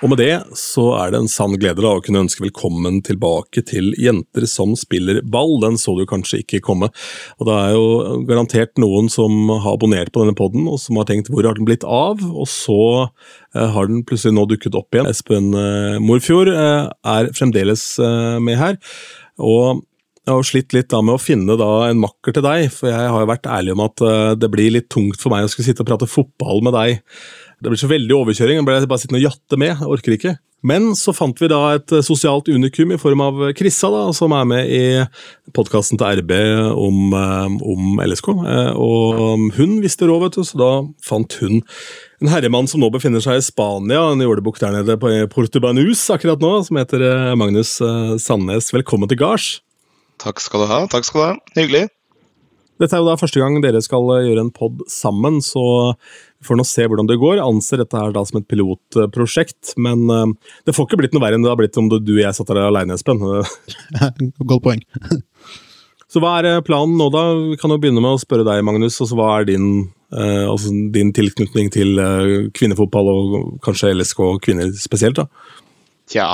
Og med det så er det en sann glede da, å kunne ønske velkommen tilbake til Jenter som spiller ball. Den så du kanskje ikke komme. Og det er jo garantert noen som har abonnert på denne poden, og som har tenkt hvor har den blitt av? Og så eh, har den plutselig nå dukket opp igjen. Espen eh, Morfjord eh, er fremdeles med her. Og jeg har slitt litt da med å finne da en makker til deg, for jeg har jo vært ærlig om at eh, det blir litt tungt for meg å skulle sitte og prate fotball med deg det blir så veldig overkjøring. Jeg ble bare sittende og jatte med. Jeg orker ikke. Men så fant vi da et eh, sosialt unikum i form av Krissa, da, som er med i podkasten til RB om, eh, om, LSK. Og hun visste råd, vet du, så da fant hun en herremann som nå befinner seg i Spania, en jordebukk der nede på Portubanus akkurat nå, som heter Magnus Sandnes. Velkommen til gards. Takk skal du ha. Takk skal du ha. Hyggelig. Dette er jo da første gang dere skal gjøre en pod sammen, så vi får nå se hvordan det går. Jeg anser dette her da som et pilotprosjekt, men uh, det får ikke blitt noe verre enn det har blitt om du og jeg satt der alene, Espen. Godt poeng. så hva er eh, planen nå, da? Vi kan jo begynne med å spørre deg, Magnus. Altså, hva er din, eh, altså, din tilknytning til eh, kvinnefotball, og kanskje LSK og kvinner spesielt? da? Tja,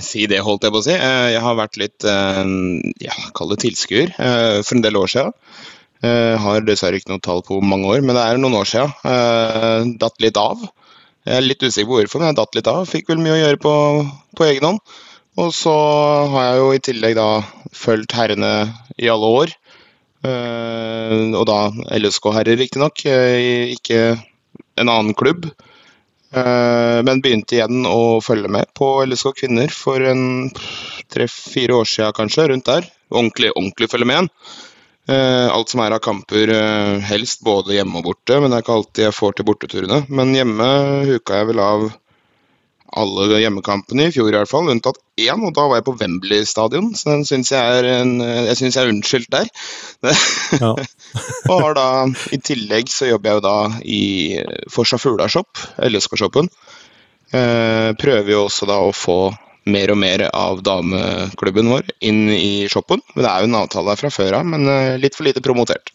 si det, holdt jeg på å si. Jeg har vært litt, ja, kall det tilskuer, for en del år siden. Jeg har dessverre ikke noe tall på mange år, men det er noen år siden. Datt litt av. Jeg er litt usikker på hvorfor, men jeg datt litt av. Fikk vel mye å gjøre på, på egen hånd. Og så har jeg jo i tillegg da fulgt herrene i alle år. Og da LSK-herrer, riktignok. Ikke en annen klubb. Uh, men begynte igjen å følge med på LSK kvinner for en tre-fire år siden, kanskje. Rundt der. Ordentlig, ordentlig følge med igjen. Eh, alt som er av kamper, eh, helst både hjemme og borte, men det er ikke alltid jeg får til borteturene. Men hjemme huka jeg vel av alle hjemmekampene i fjor i hvert fall, unntatt én, og da var jeg på Wembley stadion, så den syns jeg er en, jeg synes jeg er unnskyldt der. Ja. og har da, I tillegg så jobber jeg jo da i Forsa Fuglashop, LSK-shoppen. Eh, prøver jo også da å få mer og mer av dameklubben vår inn i shoppen. Men Det er jo en avtale der fra før av, men eh, litt for lite promotert.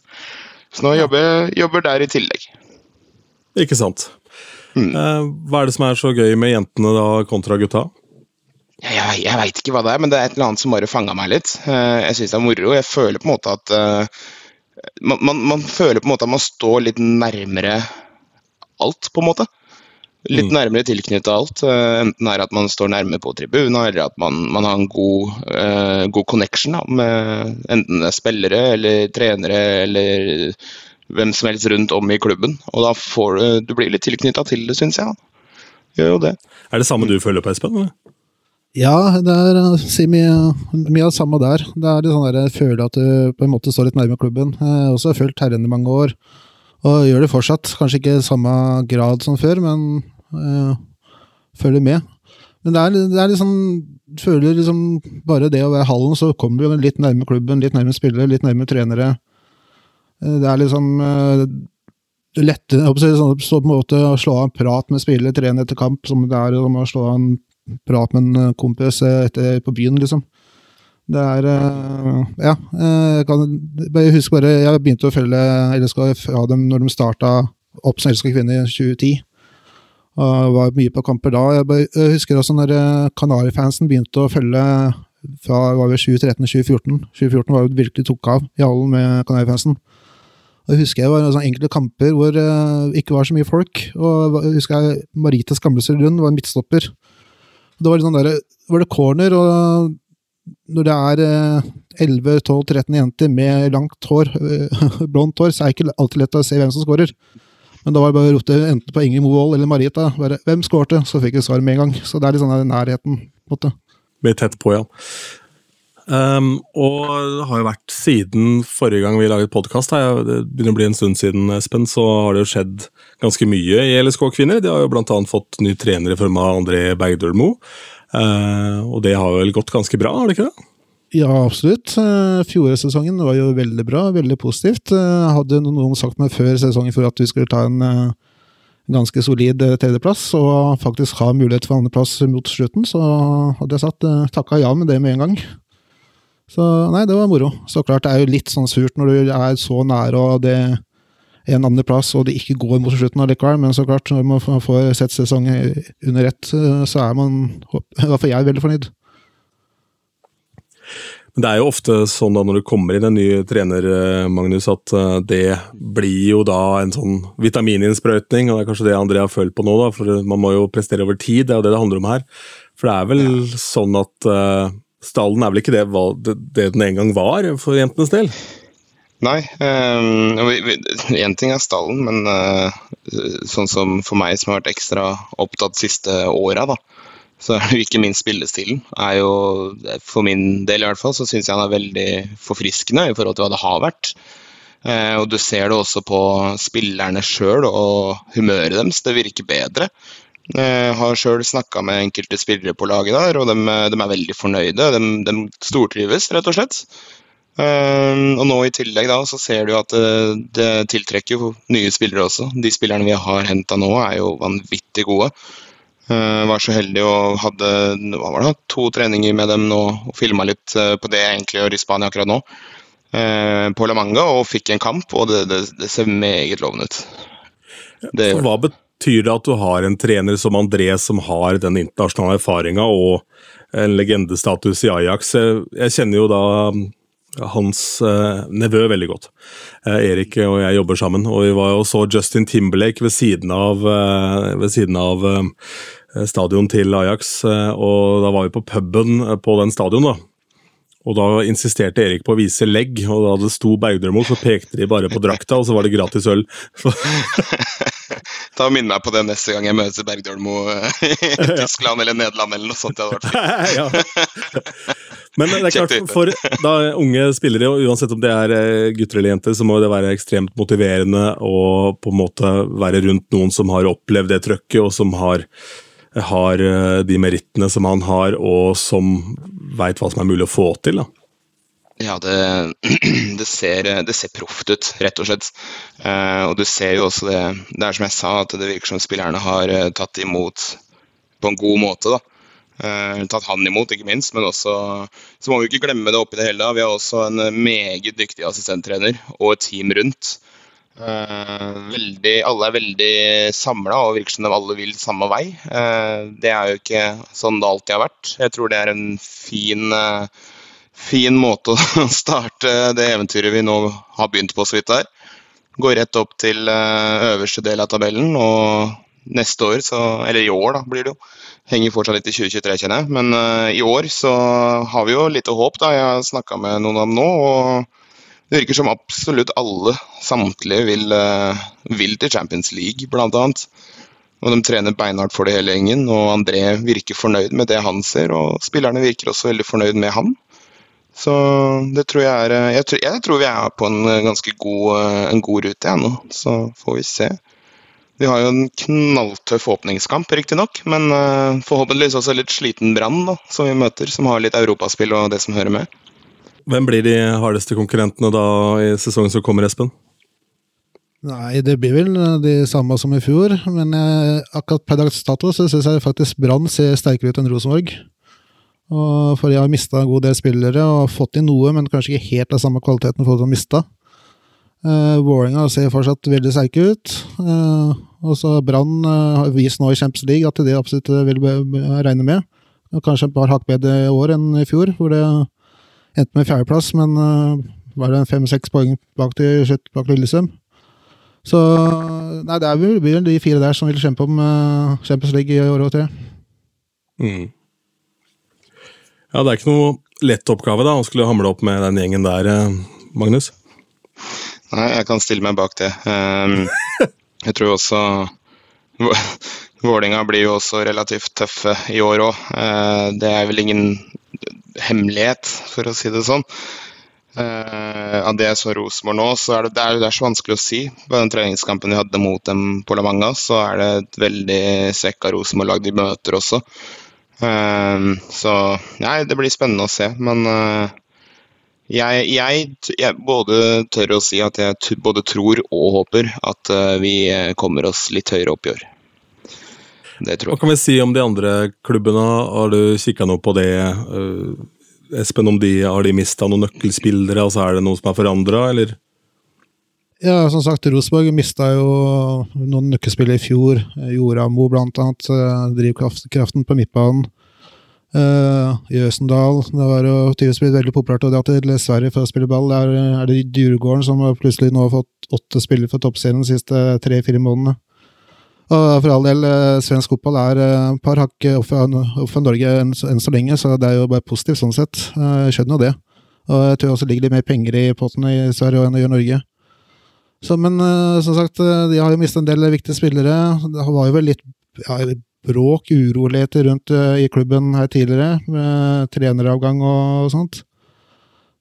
Så nå jobber jobber der i tillegg. Ikke sant. Mm. Eh, hva er det som er så gøy med jentene da kontra gutta? Jeg, jeg veit ikke hva det er, men det er et eller annet som bare fanga meg litt. Eh, jeg syns det er moro. Jeg føler på en måte at man, man, man, føler på en måte at man står litt nærmere alt, på en måte litt mm. nærmere tilknyttet alt. Eh, enten er at man står nærme på tribuna, eller at man, man har en god, uh, god connection da, med enten spillere eller trenere eller hvem som helst rundt om i klubben. Og da får du, du blir litt tilknytta til det, syns jeg. Gjør jo det. Er det samme du føler på, Espen? Eller? Ja, det er eh, si mye, mye av det samme der. Det er litt sånn der, Jeg føler at du på en måte står litt nærme klubben. Jeg har også fulgt herrene i mange år, og gjør det fortsatt. Kanskje ikke i samme grad som før, men øh, følger med. Men det er, det er liksom Føler liksom bare det å være hallen, så kommer du litt nærme klubben, litt nærme spillere, litt nærme trenere. Uh, det er liksom uh, lette sånn, så på en måte Å slå av en prat med spillere, trene etter kamp, som det er som å slå av en prat med en kompis etter, på byen, liksom. Det er Ja. Jeg kan jeg husker bare Jeg begynte å følge LSK fra dem når de starta opp som Elska Kvinner i 2010. Og var mye på kamper da. Jeg husker også når eh, Kanarifansen begynte å følge fra 2013-2014. 2014 var jo virkelig tok av i hallen med Kanarifansen. Og jeg husker jeg var sånn enkelte kamper hvor det uh, ikke var så mye folk. Og jeg husker jeg Marita Skamlesrud Lund var midtstopper. Det var, sånn der, var det corner, og når det er uh, 11-12-13 jenter med langt hår, uh, blondt hår, så er det ikke alltid lett å se hvem som skårer. Men da var det bare å rote enten på Ingrid Movold eller Marita. Bare, hvem skårte? Så fikk jeg svar med en gang. Så det er litt sånn der nærheten. på en måte. Blir tett på, ja. Um, og det har jo vært siden forrige gang vi laget podkast, det begynner å bli en stund siden, Espen, så har det jo skjedd ganske mye i LSK kvinner. De har jo bl.a. fått ny trener i form av André Bergdølmo. Uh, og det har vel gått ganske bra, har det ikke det? Ja, absolutt. Eh, fjorårssesongen var jo veldig bra, veldig positivt. Eh, hadde noen sagt meg før sesongen for at vi skulle ta en eh, ganske solid tredjeplass og faktisk ha mulighet for andreplass mot slutten, så hadde jeg sagt takka ja med det med en gang. Så nei, det var moro. Så klart det er jo litt sånn surt når du er så nære og det en andreplass, og det ikke går mot slutten allikevel. Men så klart, når man får sett sesongen under ett, så er man, i hvert fall jeg, veldig fornøyd. Men Det er jo ofte sånn da når du kommer inn en ny trener, eh, Magnus, at eh, det blir jo da en sånn vitamininnsprøytning, og det er kanskje det André har følt på nå, da, for man må jo prestere over tid, det er jo det det handler om her. For det er vel ja. sånn at uh, stallen er vel ikke det, det, den en gang var for jentenes del? Nei. Én um, ting er stallen, men uh, sånn som for meg som har vært ekstra opptatt siste åra, da, så er det ikke minst spillestilen. Er jo, for min del i hvert fall, så syns jeg han er veldig forfriskende i forhold til hva det har vært. Uh, og du ser det også på spillerne sjøl og humøret deres. Det virker bedre. Jeg uh, har sjøl snakka med enkelte spillere på laget der, og de, de er veldig fornøyde. De, de stortrives, rett og slett. Uh, og nå i tillegg da, så ser du at det, det tiltrekker jo nye spillere også. De spillerne vi har henta nå, er jo vanvittig gode. Jeg var så heldig og hadde hva var det, to treninger med dem nå og filma litt på det jeg egentlig gjør i Spania akkurat nå. På La Manga og fikk en kamp, og det, det, det ser meget lovende ut. Det hva betyr det at du har en trener som André som har den internasjonale erfaringa og en legendestatus i Ajax? Jeg kjenner jo da hans eh, nevø veldig godt. Eh, Erik og jeg jobber sammen, og vi var og så Justin Timberlake ved siden av, eh, ved siden av stadion til Ajax. og Da var vi på puben på den stadion. da. Og Da insisterte Erik på å vise legg, og da det sto Bergdølmo, så pekte de bare på drakta, og så var det gratis øl. Ta Minn meg på det neste gang jeg møter Bergdølmo i Tyskland eller Nederland eller noe sånt. Det hadde vært fint. Men det er klart, for da unge spillere, uansett om det er eh, gutter eller jenter, så må det være ekstremt motiverende å på en måte være rundt noen som har opplevd det trøkket, og som har, har eh, de merittene som han har, og som veit hva som er mulig å få til. da. Ja, det, det, ser, ser proft ut, rett og slett. Eh, og du ser jo også det Det er som jeg sa, at det virker som spillerne har eh, tatt imot på en god måte. da. Uh, tatt han imot, ikke minst. Men også så må vi ikke glemme det oppi det hele. Vi har også en meget dyktig assistenttrener og et team rundt. Uh, veldig, alle er veldig samla og virker som de alle vil samme vei. Uh, det er jo ikke sånn det alltid har vært. Jeg tror det er en fin, fin måte å starte det eventyret vi nå har begynt på så vidt der. Går rett opp til øverste del av tabellen, og neste år, så, eller i år da, blir det jo, henger fortsatt litt i 2023, kjenner jeg. Men uh, i år så har vi jo litt håp, da. Jeg har snakka med noen av dem nå. og Det virker som absolutt alle, samtlige, vil, uh, vil til Champions League, bl.a. Og de trener beinhardt for det hele gjengen. Og André virker fornøyd med det han ser, og spillerne virker også veldig fornøyd med han. Så det tror jeg er eh, Jeg tror, jeg tror vi er på en ganske god, en god rute igjen nå. Så får vi se. Vi har jo en knalltøff åpningskamp, riktignok, men uh, forhåpentligvis også litt sliten Brann som vi møter, som har litt europaspill og det som hører med. Hvem blir de hardeste konkurrentene da i sesongen som kommer, Espen? Nei, det blir vel de samme som i fjor, men uh, akkurat per dags dato så syns jeg faktisk Brann ser sterkere ut enn Rosenborg. Og for jeg har mista en god del spillere og fått inn noe, men kanskje ikke helt av samme kvaliteten folk har mista. Uh, Vålerenga ser fortsatt veldig sterke ut. Uh, og så Brann uh, vist nå i Champions League at det absolutt vil regne med. Kanskje et par hakk bedre i år enn i fjor, hvor det endte med fjerdeplass, men uh, var det fem-seks poeng bak til slutt bak Lillesund. Så nei, det er vel de fire der som vil kjempe om Champions League i år og tre. Mm. Ja, det er ikke noe lett oppgave da, å skulle hamle opp med den gjengen der, Magnus? Nei, jeg kan stille meg bak det. Um, jeg tror også Vålinga blir jo også relativt tøffe i år òg. Eh, det er vel ingen hemmelighet, for å si det sånn. Uh, av det jeg så Rosenborg nå, så er det, det, er, det er så vanskelig å si. På den treningskampen vi hadde mot dem på La Manga, så er det et veldig svekka Rosenborg-lag de møter også. Uh, så nei, det blir spennende å se. Men uh, jeg, jeg, jeg, både tør å si at jeg både tror og håper at uh, vi eh, kommer oss litt høyere opp i år. Det tror jeg. Hva kan vi si om de andre klubbene? Har du kikka noe på det? Uh, Espen, om de, har de mista noen nøkkelspillere? Altså, er det noe som er forandra, eller? Ja, som sagt, Rosenborg mista jo noen nøkkelspillere i fjor. Joramo blant annet. Drivkraften på midtbanen. Uh, Jøsendal Det var jo tydeligvis blitt veldig populært å dra til Sverige for å spille ball. Der er det Djurgården som plutselig nå har fått åtte spillere for toppserien de siste tre-fire månedene. Og for all del, svensk fotball er et par hakk opp fra Norge enn, så lenge, så det er jo bare positivt sånn sett. Jeg skjønner jo det. Og jeg tror også det ligger litt mer penger i potten i Sverige enn gjør Norge. Så, men uh, som sagt, eh, de har jo mistet en del viktige spillere. Det var jo vel litt ja, bråk, uroligheter rundt uh, i klubben her tidligere, med treneravgang og, sånt.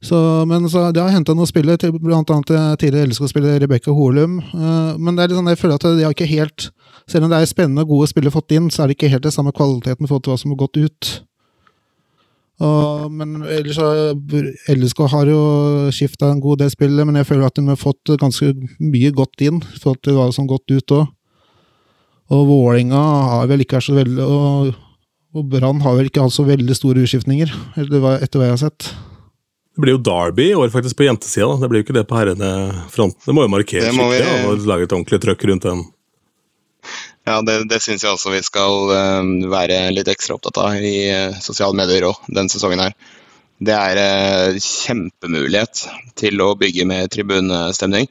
Så, men så, de har henta noen spillere, til, blant annet tidligere LSK-spiller Rebekka Holum. Men det er litt sånn, jeg føler at de har ikke helt Selv om det er spennende og gode spillere fått inn, så er det ikke helt det samme kvaliteten for hva som har gått ut. Og, men ellers LSK har jo skifta en god del spillere, men jeg føler at de har fått ganske mye godt inn Fått det hva som godt ut òg. Og Vålinga har vel ikke vært så veldig Og, og Brann har vel ikke hatt så veldig store utskiftninger, etter hva jeg har sett. Det blir jo Derby i år faktisk på jentesida. Det blir jo ikke det på herrene-fronten. Det må jo markere skikkelig vi... ja, og lage et ordentlig trøkk rundt den. Ja, det, det syns jeg også vi skal uh, være litt ekstra opptatt av i uh, sosiale medier òg denne sesongen her. Det er uh, kjempemulighet til å bygge med tribunestemning.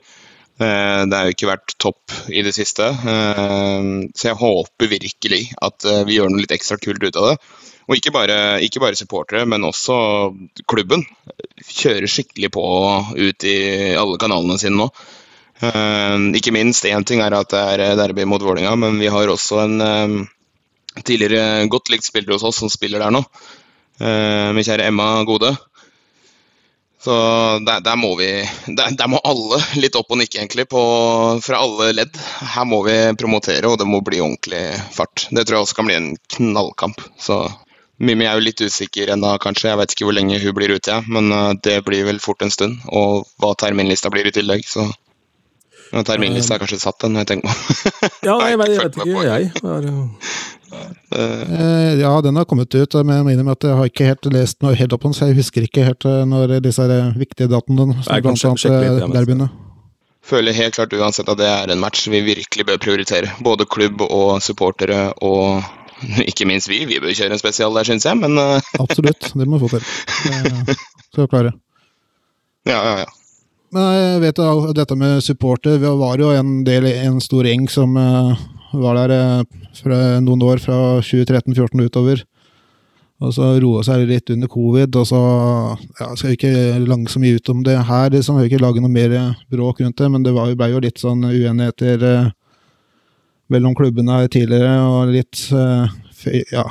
det har jo ikke vært topp i det siste, så jeg håper virkelig at vi gjør noe litt ekstra kult ut av det. Og ikke bare, ikke bare supportere, men også klubben. Kjører skikkelig på ut i alle kanalene sine nå. Uh, ikke minst én ting er at det er eh, derby mot Vålinga, men vi har også en uh, tidligere godt likt spiller hos oss som spiller der nå. Min kjære Emma Gode. Så der, der må vi der, der, må alle litt opp og nikke, egentlig, på, fra alle ledd. Her må vi promotere, og det må bli ordentlig fart. Det tror jeg også kan bli en knallkamp. Så Mimmi er jo litt usikker ennå, kanskje. Jeg vet ikke hvor lenge hun blir ute, ja. men det blir vel fort en stund. Og hva terminlista blir i tillegg, så men terminlista er kanskje satt, den, jeg tenker på. ja, jeg, vet, jeg vet ikke, jeg. Er, uh, ja, den har kommet ut, men jeg mener at jeg har ikke helt lest noe helt opp på den, så jeg husker ikke helt eh, når disse viktige datoene som blant annet derbyene. Føler helt klart uansett at det er en match vi virkelig bør prioritere. Både klubb og supportere og ikke minst vi. Vi bør kjøre en spesial der, syns jeg, men Absolutt, det må vi få til. Det skal vi klare. Ja, ja, ja. Men jeg vet at dette med supporter Vi var jo en del en stor gjeng som uh, var der uh, fra noen år, fra 2013-2014 utover. Og så roa seg litt under covid, og så ja, skal vi ikke lange så mye ut om det her. Liksom, vi ikke lage noe mer bråk rundt det, men det var, ble jo litt sånn uenigheter uh, mellom klubbene tidligere, og litt ja,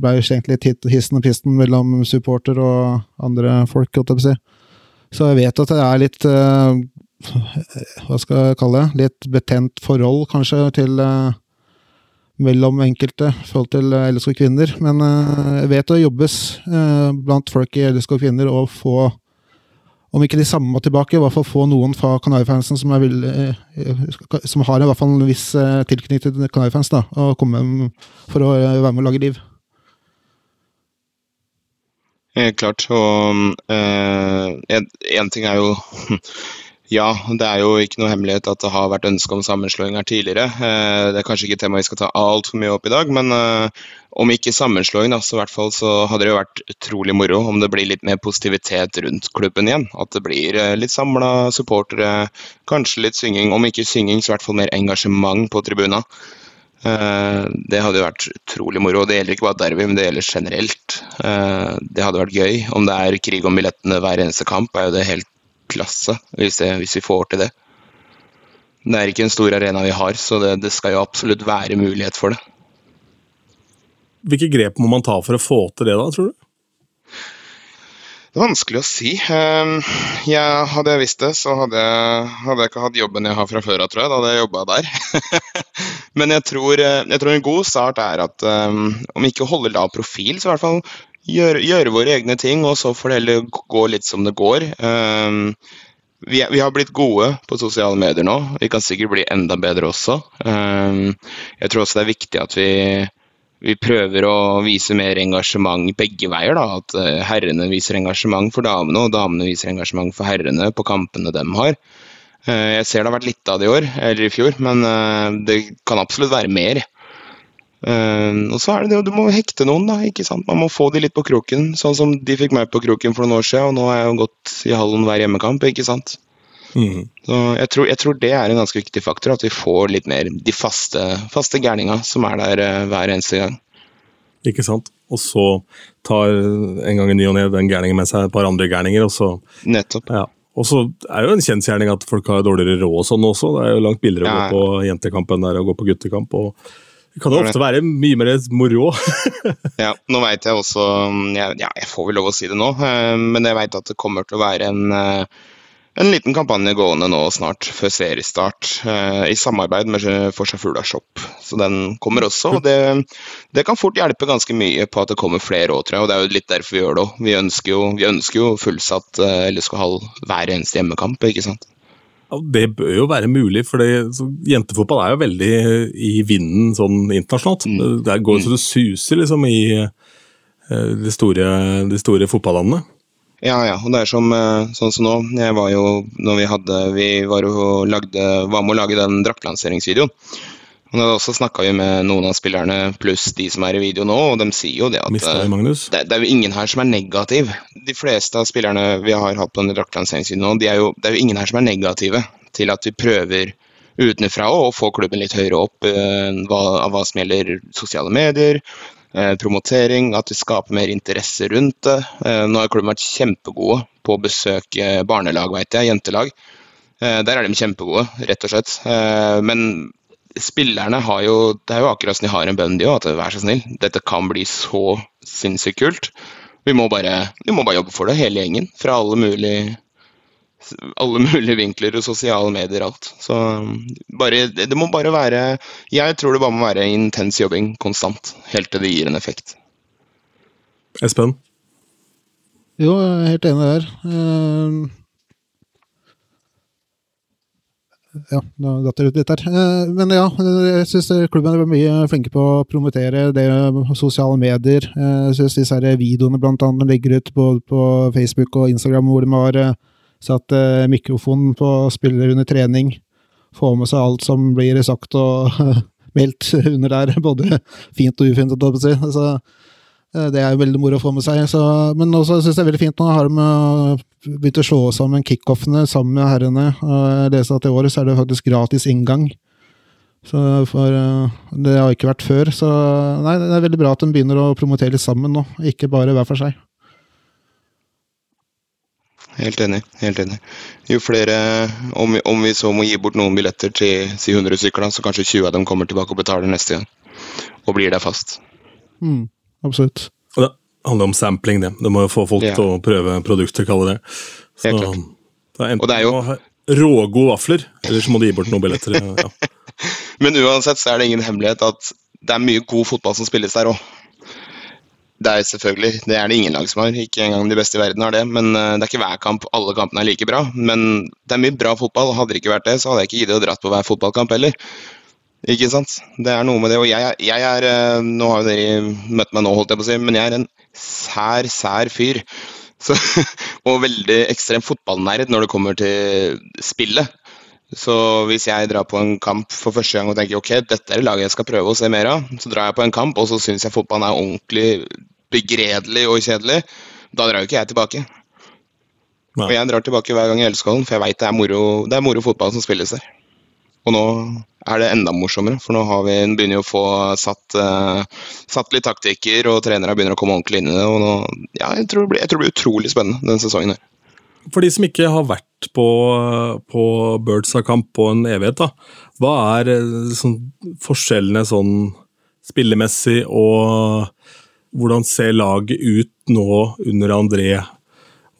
ble slengt litt hissen og pisten mellom supporter og andre folk, holdt jeg på å si. Så jeg vet at det er litt uh, Hva skal jeg kalle det? Litt betent forhold, kanskje, til uh, mellom enkelte i forhold til uh, LSK kvinner. Men jeg vet det jobbes blant folk i LSK kvinner å få om ikke de samme tilbake, i hvert fall få noen fra Kanarifansen som, som har i hvert fall en viss tilknytning til Kanarifans, da, og komme for å være med og lage liv. Helt klart. Og én uh, ting er jo Ja, det er jo ikke noe hemmelighet at det har vært ønske om sammenslåing her tidligere. Uh, det er kanskje ikke et tema vi skal ta altfor mye opp i dag, men om ikke sammenslåing, da, så i hvert fall så hadde det jo vært utrolig moro om det blir litt mer positivitet rundt klubben igjen. At det blir litt samla supportere, kanskje litt synging. Om ikke synging, så i hvert fall mer engasjement på tribuna. Eh, det hadde jo vært utrolig moro. Det gjelder ikke bare derby, men det gjelder generelt. Eh, det hadde vært gøy. Om det er krig om billettene hver eneste kamp, er jo det helt klasse, hvis, det, hvis vi får til det. Det er ikke en stor arena vi har, så det, det skal jo absolutt være mulighet for det. Hvilke grep må man ta for å få til det, da, tror du? Det er vanskelig å si. Ehm, jeg, hadde jeg visst det, så hadde jeg, hadde jeg, ikke hatt jobben jeg har fra før av, tror jeg. Da hadde jeg jobba der. Men jeg tror, jeg tror, en god start er at om om ikke holder lav profil, så i hvert fall gjøre, gjør våre egne ting, og så får det heller gå litt som det går. Um, vi, vi, har blitt gode på sosiale medier nå. Vi kan sikkert bli enda bedre også. Jeg tror også det er viktig at vi vi prøver å vise mer engasjement begge veier. da, At eh, herrene viser engasjement for damene, og damene viser engasjement for herrene på kampene de har. Jeg ser det har vært litt av det i år, eller i fjor, men det kan absolutt være mer. og så er det det, du må hekte noen, da. ikke sant? Man må få de litt på kroken. Sånn som de fikk meg på kroken for noen år siden, og nå har jeg jo gått i hallen hver hjemmekamp. ikke sant? Mm. Så jeg tror, jeg tror, det er en ganske viktig faktor, at vi får litt mer de faste, faste gærninga som er der hver eneste gang. Ikke sant. Og så tar en gang i ny og ne den gærningen med seg et par andre gærninger, og så Nettopp. Ja. Og så er det jo en kjensgjerning at folk har dårligere råd og sånn også. Det er jo langt billigere ja, å gå på jentekamp enn det er å gå på guttekamp. og det kan jo ofte være mye mer moro. ja, nå veit jeg også ja, jeg får vel lov å si det nå, eh, men jeg veit at det kommer til å være en eh, en liten kampanje gående nå snart, før seriestart, eh, i samarbeid med Forsa Fugla Shop. Så den kommer også. og det, det, kan fort hjelpe ganske mye på at det kommer flere òg, tror jeg. Og det er jo litt derfor vi gjør det òg. Vi vi ønsker jo fullsatt eh, LSK-hall hver eneste hjemmekamp, ikke sant. Ja, det bør jo være mulig, for jentefotball er jo veldig i vinden sånn internasjonalt. Mm. Det går så det suser liksom i eh, de store, de store fotballandene. Ja, ja. Og det er som, eh, sånn som nå. Jeg var jo når vi hadde Vi var lagde, var med å lage den draktlanseringsvideoen. Og da også snakka vi med noen av spillerne pluss de som er i video nå, og de sier jo det at eh, det, det, er jo ingen her som er negativ. De fleste av spillerne vi har hatt på den draktlanseringsvideoen nå, de er jo, det er jo ingen her som er negative til at vi prøver utenfra å få klubben litt høyere opp eh, hva, av hva som gjelder sosiale medier, promotering, at vi skaper mer interesse rundt det. Eh, nå har klubben vært kjempegode på å besøke barnelag, vet jeg, jentelag. Eh, der er de kjempegode, rett og slett. Men spillerne har jo Det er jo akkurat som de har en bønn, de òg, at vær så snill, dette kan bli så sinnssykt kult. Vi må, bare, vi må bare jobbe for det, hele gjengen. Fra alle mulige alle mulige vinkler og sosiale medier, alt. Så bare, det må bare være Jeg tror det bare må være intens jobbing konstant, helt til det gir en effekt. Espen? Jo, jeg er helt enig der. Uh, ja, nå datt det ut litt der. Uh, men ja, jeg syns klubben er mye flinke på å promotere det sosiale medier. Uh, jeg syns disse videoene blant annet ligger ut både på Facebook og Instagram hvor de har Satt eh, mikrofonen på spiller under trening. Få med seg alt som blir sagt og meldt under der. Både fint og ufint. Så, eh, det er veldig moro å få med seg. Så, men også syns jeg det er veldig fint nå har de eh, begynt å slå sammen kickoffene sammen med herrene. Jeg leste at i år så er det faktisk gratis inngang. Så for, Det har ikke vært før. Så nei, det er veldig bra at de begynner å promotere litt sammen nå, ikke bare hver for seg. Helt enig. helt enig. Jo flere, om vi, om vi, så må gi bort noen billetter til si 100 stykker, så kanskje 20 av dem kommer tilbake og betaler neste gang. Og blir der fast. Mm, absolutt. Og det handler om sampling, det. Du må jo få folk ja. til å prøve produkter, kalle det. Så, helt klart. Det er enten og det er jo rågode vafler, eller så må du gi bort noen billetter. Ja. Men uansett så er det ingen hemmelighet at det er mye god fotball som spilles der òg. Det er selvfølgelig, det er det ingen lag som har. Ikke engang de beste i verden har det. Men uh, det er ikke hver kamp alle kampene er like bra. Men det er mye bra fotball. Hadde det ikke vært det, så hadde jeg ikke giddet å dratt på hver fotballkamp heller. Ikke sant? Det er noe med det. Og jeg, jeg er uh, Nå har jo dere møtt meg nå, holdt jeg på å si, men jeg er en sær, sær fyr. Så, og veldig ekstrem fotballnerd når det kommer til spillet. Så hvis jeg drar på en kamp for første gang og tenker ok, dette er det laget jeg skal prøve å se mer av, så drar jeg på en kamp og så syns jeg fotballen er ordentlig begredelig og kjedelig, da drar jo ikke jeg tilbake. Nei. Og jeg drar tilbake hver gang i Elskålen, for jeg veit det, det, er moro fotball som spilles der. Og nå er det enda morsommere, for nå har vi, begynner vi å få satt, uh, satt litt taktikker, og trenere begynner å komme ordentlig inn i det. og nå, ja, jeg tror, det blir, jeg tror det blir utrolig spennende denne sesongen. her. For de som ikke har vært på, på Birds-kamp på en evighet, da, hva er eh, sånn, forskjellene sånn spillemessig, og hvordan ser laget ut nå under André,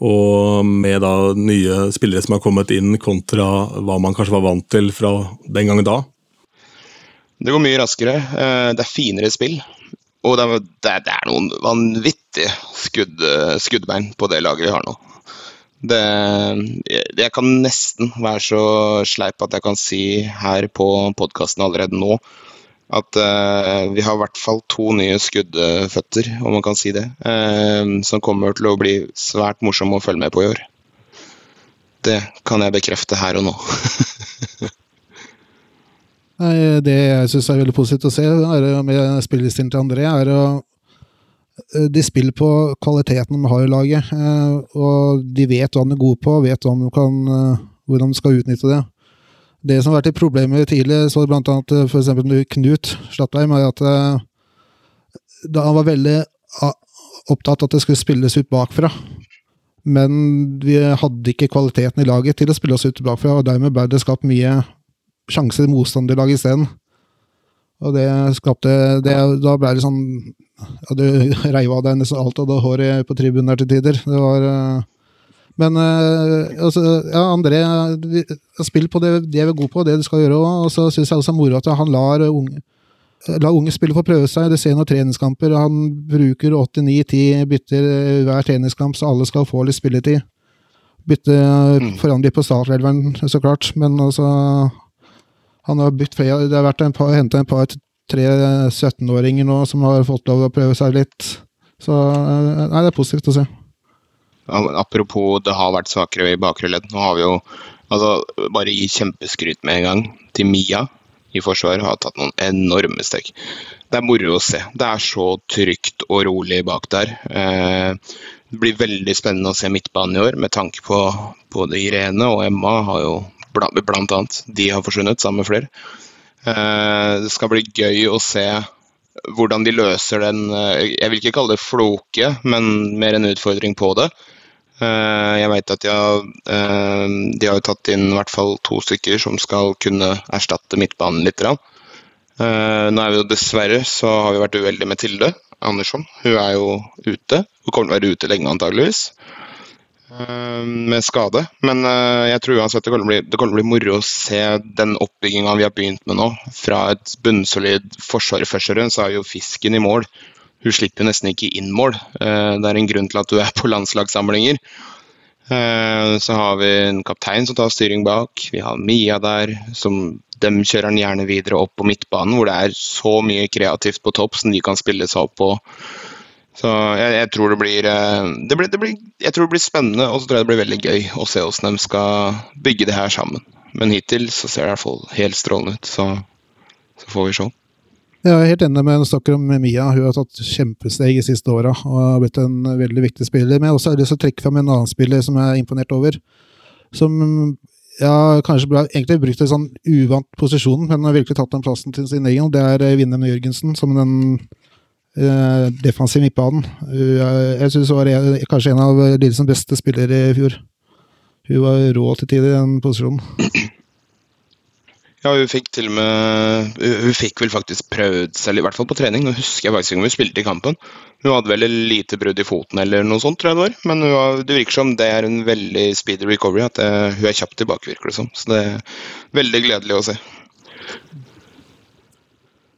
og med da nye spillere som har kommet inn, kontra hva man kanskje var vant til fra den gangen da? Det går mye raskere. Eh, det er finere spill. Og det er, det er noen vanvittige skudd, skuddbein på det laget vi har nå. Det, jeg kan nesten være så sleip at jeg kan si her på podkasten allerede nå at uh, vi har i hvert fall to nye skuddføtter, om man kan si det, uh, som kommer til å bli svært morsomme å følge med på i år. Det kan jeg bekrefte her og nå. Nei, det jeg syns er veldig positivt å se med spillestilen til André, er å de spiller på kvaliteten de har i laget. Og de vet hva de er gode på, vet de kan, hvordan de skal utnytte det. Det som har vært et problem tidlig, så blant annet for eksempel Knut Slattheim, er at da han var veldig opptatt av at det skulle spilles ut bakfra. Men vi hadde ikke kvaliteten i laget til å spille oss ut bakfra, og dermed ble det skapt mye sjanser i motstanderlaget isteden. Og det skapte det, Da ble det sånn ja, Du reiv av deg nesten alt av det håret på tribunen der til tider. Det var Men altså, ja, André spill på det de er gode på, det du skal gjøre òg. Og så syns jeg også det er moro at han lar unge La unge spille få prøve seg. Det ser noen treningskamper. Han bruker 89-10 bytter hver treningskamp, så alle skal få litt spilletid. Bytte mm. litt på startelveren, så klart, men altså Han har bytt flere Det har vært en par, henta en par tre 17-åringer nå som har fått lov til å prøve seg litt. Så nei, det er positivt å se. Apropos det har vært svakere i bakre ledd. Nå har vi jo altså, bare gi kjempeskryt med en gang til Mia i Forsvaret har tatt noen enorme steg. Det er moro å se. Det er så trygt og rolig bak der. Eh, det blir veldig spennende å se midtbanen i år, med tanke på både Irene og Emma har jo blant annet de har forsvunnet, sammen med flere. Eh, det skal bli gøy å se hvordan de løser den eh, Jeg vil ikke kalle det floke, men mer en utfordring på det. Eh, jeg vet at de har, de har tatt inn i hvert fall to stykker som skal kunne erstatte midtbanen litt. Nå er vi jo dessverre så har vi vært uheldige med Tilde Andersson. Hun er jo ute. Hun kommer til å være ute lenge antageligvis med skade. Men jeg tror uansett det kommer, bli, det kommer til å bli moro å se den oppbygginga vi har begynt med nå. Fra et bunnsolid forsvar i første så er jo fisken i mål hun slipper nesten ikke inn mål. Eh, det er en grunn til at du er på landslagssamlinger. Eh, så har vi en kaptein som tar styring bak. Vi har Mia der. som Dem kjører han gjerne videre opp på midtbanen, hvor det er så mye kreativt på topp som de kan spille seg opp på. Så jeg, jeg, tror det blir, eh, det blir, det blir, jeg tror det blir spennende, og så tror jeg det blir veldig gøy å se hvordan de skal bygge det her sammen. Men hittil så ser det i hvert fall helt strålende ut, så, så får vi se. Jeg er helt enig med snakker om Mia. Hun har tatt kjempesteg i siste åra og har blitt en veldig viktig spiller. Men jeg har også lyst til å trekke fram en annen spiller som jeg er imponert over. Som ja, kanskje ble egentlig brukt i sånn uvant posisjon, men har virkelig tatt den plassen til sin egen. Det er vinneren Jørgensen som den eh, defensive midtbanen. Jeg syns hun var kanskje en av Lillesens beste spillere i fjor. Hun var rå til tider i den posisjonen. Ja, hun fikk til og med Hun fikk vel faktisk prøvd seg, i hvert fall på trening. Nå husker jeg faktisk ikke om hun spilte i kampen. Hun hadde vel lite brudd i foten eller noe sånt, tror jeg det var. Men har, det virker som det er en veldig speedy recovery. At det, hun er kjapt tilbake, virker det som. Så det er veldig gledelig å se.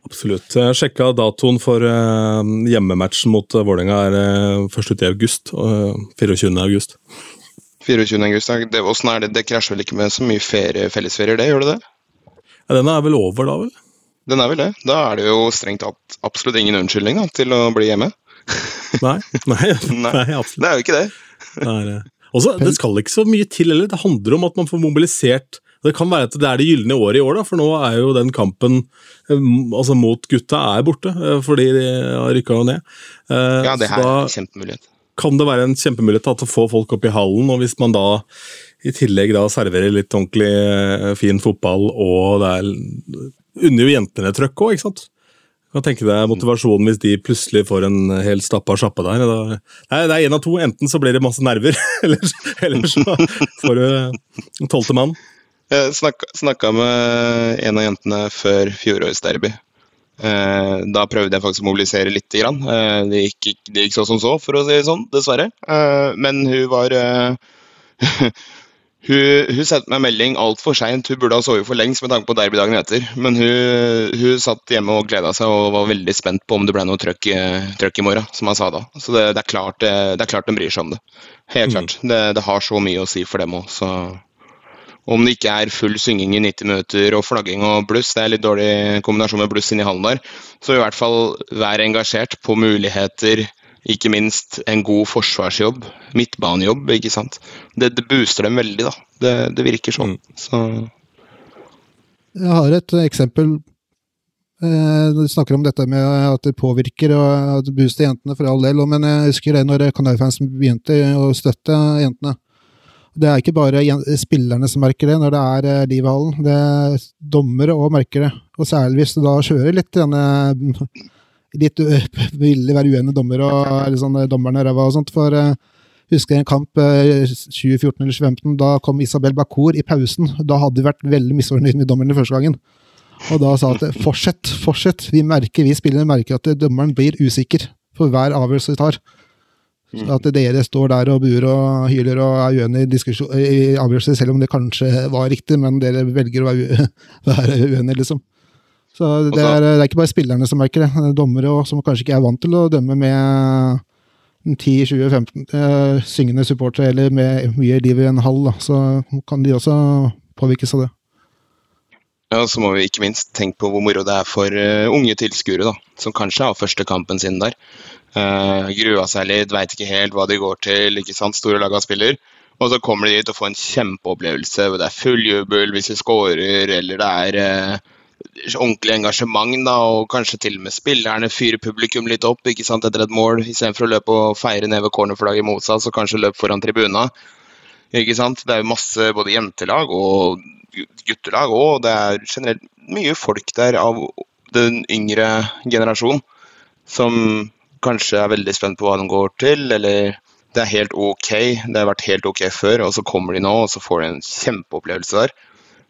Absolutt. Jeg sjekka datoen for uh, hjemmematchen mot uh, Vålerenga er uh, først ute i august. Uh, 24. august. 24. august, det, er det? Det krasjer vel ikke med så mye ferie, fellesferier, det? Gjør det det? Ja, den er vel over, da vel? Den er vel det. Da er det jo strengt tatt absolutt ingen unnskyldning da, til å bli hjemme. nei, nei, nei, absolutt. Det er jo ikke det. det, er, også, det skal ikke så mye til heller. Det handler om at man får mobilisert Det kan være at det er det gylne året i år, da, for nå er jo den kampen eh, altså mot gutta er borte, eh, fordi de har rykka ned. Eh, ja, det her er en kjempemulighet. Kan det være en kjempemulighet til å få folk opp i hallen, og hvis man da i tillegg da serverer litt ordentlig fin fotball, og det er unner jo jentene trøkk òg, ikke sant? Kan tenke deg motivasjonen hvis de plutselig får en helt stappa sjappe der. Da, nei, det er én av to. Enten så blir det masse nerver, eller, eller så får du tolvte mann. Jeg snakka med en av jentene før fjorårets derby. Eh, da prøvde jeg faktisk å mobilisere litt. Grann. Eh, det, gikk, det gikk så som så, for å si det sånn, dessverre. Men hun var Hun, hun sendte meg melding altfor seint. Hun burde ha sovet for lengst med tanke på derbydagen etter. Men hun, hun satt hjemme og gleda seg og var veldig spent på om det ble noe trøkk, trøkk i morgen, som han sa da. Så det, det, er klart, det, det, er klart de bryr seg om det. Helt mm. klart. Det, det, har så mye å si for dem òg, så om det ikke er full synging i 90 minutter og flagging og bluss, det er litt dårlig kombinasjon med bluss inni hallen der, så i hvert fall vær engasjert på muligheter ikke minst en god forsvarsjobb, midtbanejobb, ikke sant. Det, det booster dem veldig, da. Det, det virker sånn. Mm. Så Jeg har et eksempel. Eh, du snakker om dette med at det påvirker og at det booster jentene for all del, men jeg husker det når Kanarifansen begynte å støtte jentene. Det er ikke bare spillerne som merker det når det er eh, liv i hallen, det er dommere òg merker det. Og særlig hvis du da kjører litt denne litt ville være uenige dommer og sånn, dommerne ræva og sånt. For uh, husker jeg en kamp uh, 2014 eller 2015, da kom Isabel Bakour i pausen. Da hadde vi vært veldig misfornøyd med dommerne første gangen. Og da sa at fortsett, fortsett. Vi merker, vi spillere merker at dommeren blir usikker for hver avgjørelse vi tar. Så at dere står der og buer og hyler og er uenige i, i avgjørelser, selv om det kanskje var riktig, men dere velger å være, være uenige, liksom. Så det er, det er, ikke bare spillerne som merker det. er dommere også, som kanskje ikke er vant til å dømme med 10-20-15 eh, syngende supportere, eller med mye liv i en hall. Da. Så kan de også påvirkes av det. Ja, Så må vi ikke minst tenke på hvor moro det er for uh, unge tilskuere, som kanskje har første kampen sin der. Uh, grua seg litt, veit ikke helt hva de går til. ikke sant, Store lag av spiller. Og så kommer de dit og får en kjempeopplevelse. Det er full jubel hvis de scorer, eller det er uh, ordentlig engasjement, da, og kanskje til og med spillerne fyrer publikum litt opp ikke sant, etter et mål, istedenfor å løpe og feire ned ved cornerflagget motsatt, så kanskje løpe foran tribuna. Ikke sant? Det er masse både jentelag og guttelag og det er generelt mye folk der av den yngre generasjonen som kanskje er veldig spent på hva de går til, eller det er helt ok, det har vært helt ok før, og så kommer de nå og så får de en kjempeopplevelse der.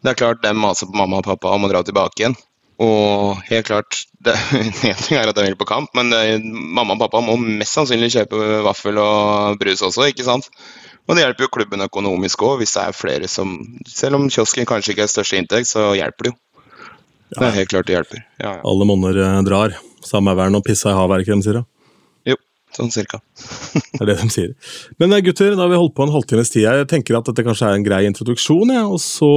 Det er klart de maser på mamma og pappa om å dra tilbake igjen. Og helt klart, det, En ting er at de vil på kamp, men det, eh, mamma og pappa må mest sannsynlig kjøpe vaffel og brus også, ikke sant. Og det hjelper jo klubben økonomisk òg, hvis det er flere som Selv om kiosken kanskje ikke er største inntekt, så hjelper det jo. Det er helt klart det hjelper. Ja, ja. Alle monner eh, drar. Samme vern og pissa i havet, er ikke det de sier? da? Sånn cirka. det er det de sier. Men eh, gutter, da har vi holdt på en halvtimes tid. Jeg tenker at dette kanskje er en grei introduksjon, ja, og så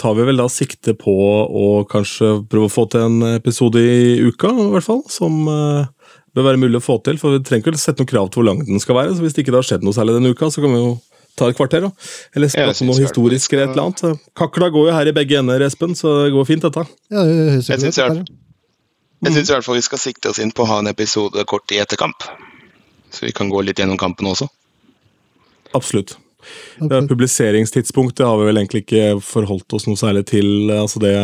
tar vi vel da sikte på å kanskje prøve å få til en episode i uka, i hvert fall. Som uh, bør være mulig å få til. For vi trenger ikke sette noen krav til hvor lang den skal være. så Hvis det ikke har skjedd noe særlig denne uka, så kan vi jo ta et kvarter. da. Eller spørre noe historisk eller et eller annet. Kakla går jo her i begge ender, Espen, så det går fint, dette. Ja, det jeg syns i hvert fall vi skal sikte oss inn på å ha en episode kort i etterkamp. Så vi kan gå litt gjennom kampen også. Absolutt. Okay. Publiseringstidspunktet har vi vel egentlig ikke forholdt oss noe særlig til. altså det,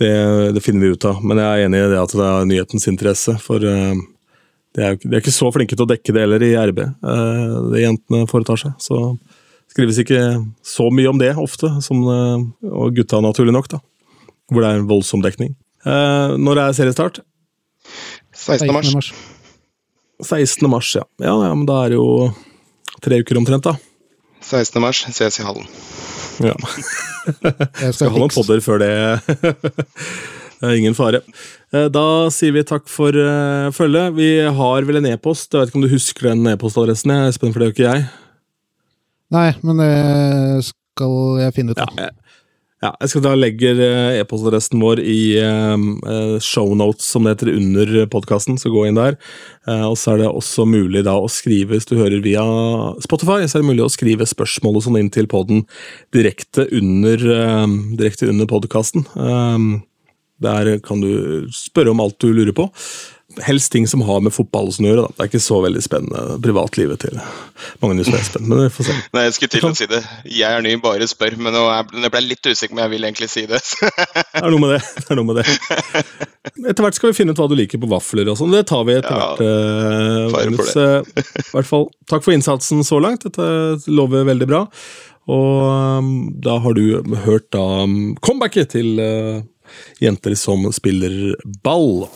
det, det, finner vi ut av. Men jeg er enig i det at det er nyhetens interesse. For uh, de, er, de er ikke så flinke til å dekke det heller i RB, eh, det jentene foretar seg. Så skrives ikke så mye om det ofte, som, uh, og gutta naturlig nok, da. Hvor det er en voldsom dekning. når er seriestart? 16. mars. 16. mars, ja. ja. Ja, men da er det jo tre uker omtrent, da. 16. mars ses i hallen. Ja. Jeg skal ha noen podder før det. det er ingen fare. Eh, da sier vi takk for uh, følget. Vi har vel en e-post. Jeg vet ikke om du husker den e-postadressen? Espen, for det gjør ikke jeg. Nei, men det skal jeg finne ut av. Ja, ja, jeg skal da legge eh, e-postadressen vår i uh, shownotes, som det heter, under podkasten, så gå inn der. Og så er det også mulig da å skrive, hvis du hører via Spotify, så er det mulig å skrive spørsmål og sånn inn til poden direkte under, direkte under podkasten. der kan du spørre om alt du lurer på helst ting som har med fotball gjøre. Da. Det er ikke så veldig spennende privatlivet til Magnus og Espen. Men vi får se. Nei, jeg skulle til å si det. Jeg er ny, bare spør. Men nå jeg ble litt usikker men jeg vil egentlig si det. det er noe med det. det er noe med det. Etter hvert skal vi finne ut hva du liker på vafler og sånn. Det tar vi etter ja, hvert. Uh, Magnus. I hvert fall, takk for innsatsen så langt. Dette lover veldig bra. Og um, da har du hørt da um, comebacket til uh, jenter som spiller ball.